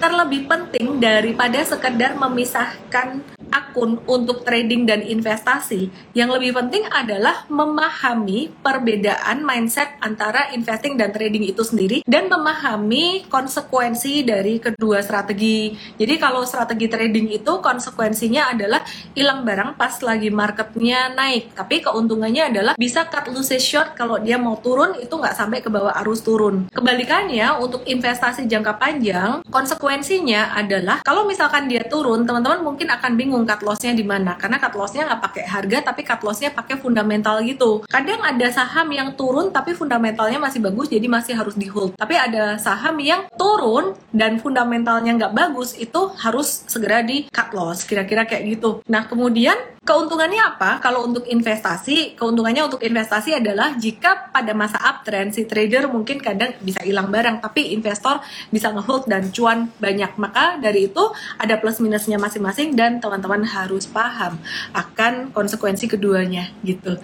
terlebih penting daripada sekedar memisahkan akun untuk trading dan investasi, yang lebih penting adalah memahami perbedaan mindset antara investing dan trading itu sendiri dan memahami konsekuensi dari kedua strategi. Jadi kalau strategi trading itu konsekuensinya adalah hilang barang pas lagi marketnya naik, tapi keuntungannya adalah bisa cut losses short kalau dia mau turun itu nggak sampai ke bawah arus turun. Kebalikannya untuk investasi jangka panjang, konsekuensinya adalah kalau misalkan dia turun, teman-teman mungkin akan bingung bingung cut lossnya di mana? Karena cut lossnya nggak pakai harga tapi cut lossnya pakai fundamental gitu. Kadang ada saham yang turun tapi fundamentalnya masih bagus jadi masih harus di hold tapi ada saham yang turun dan fundamentalnya nggak bagus itu harus segera di cut loss. Kira-kira kayak gitu. Nah kemudian Keuntungannya apa? Kalau untuk investasi, keuntungannya untuk investasi adalah jika pada masa uptrend si trader mungkin kadang bisa hilang barang, tapi investor bisa ngehold dan cuan banyak. Maka dari itu ada plus minusnya masing-masing dan teman-teman harus paham akan konsekuensi keduanya gitu.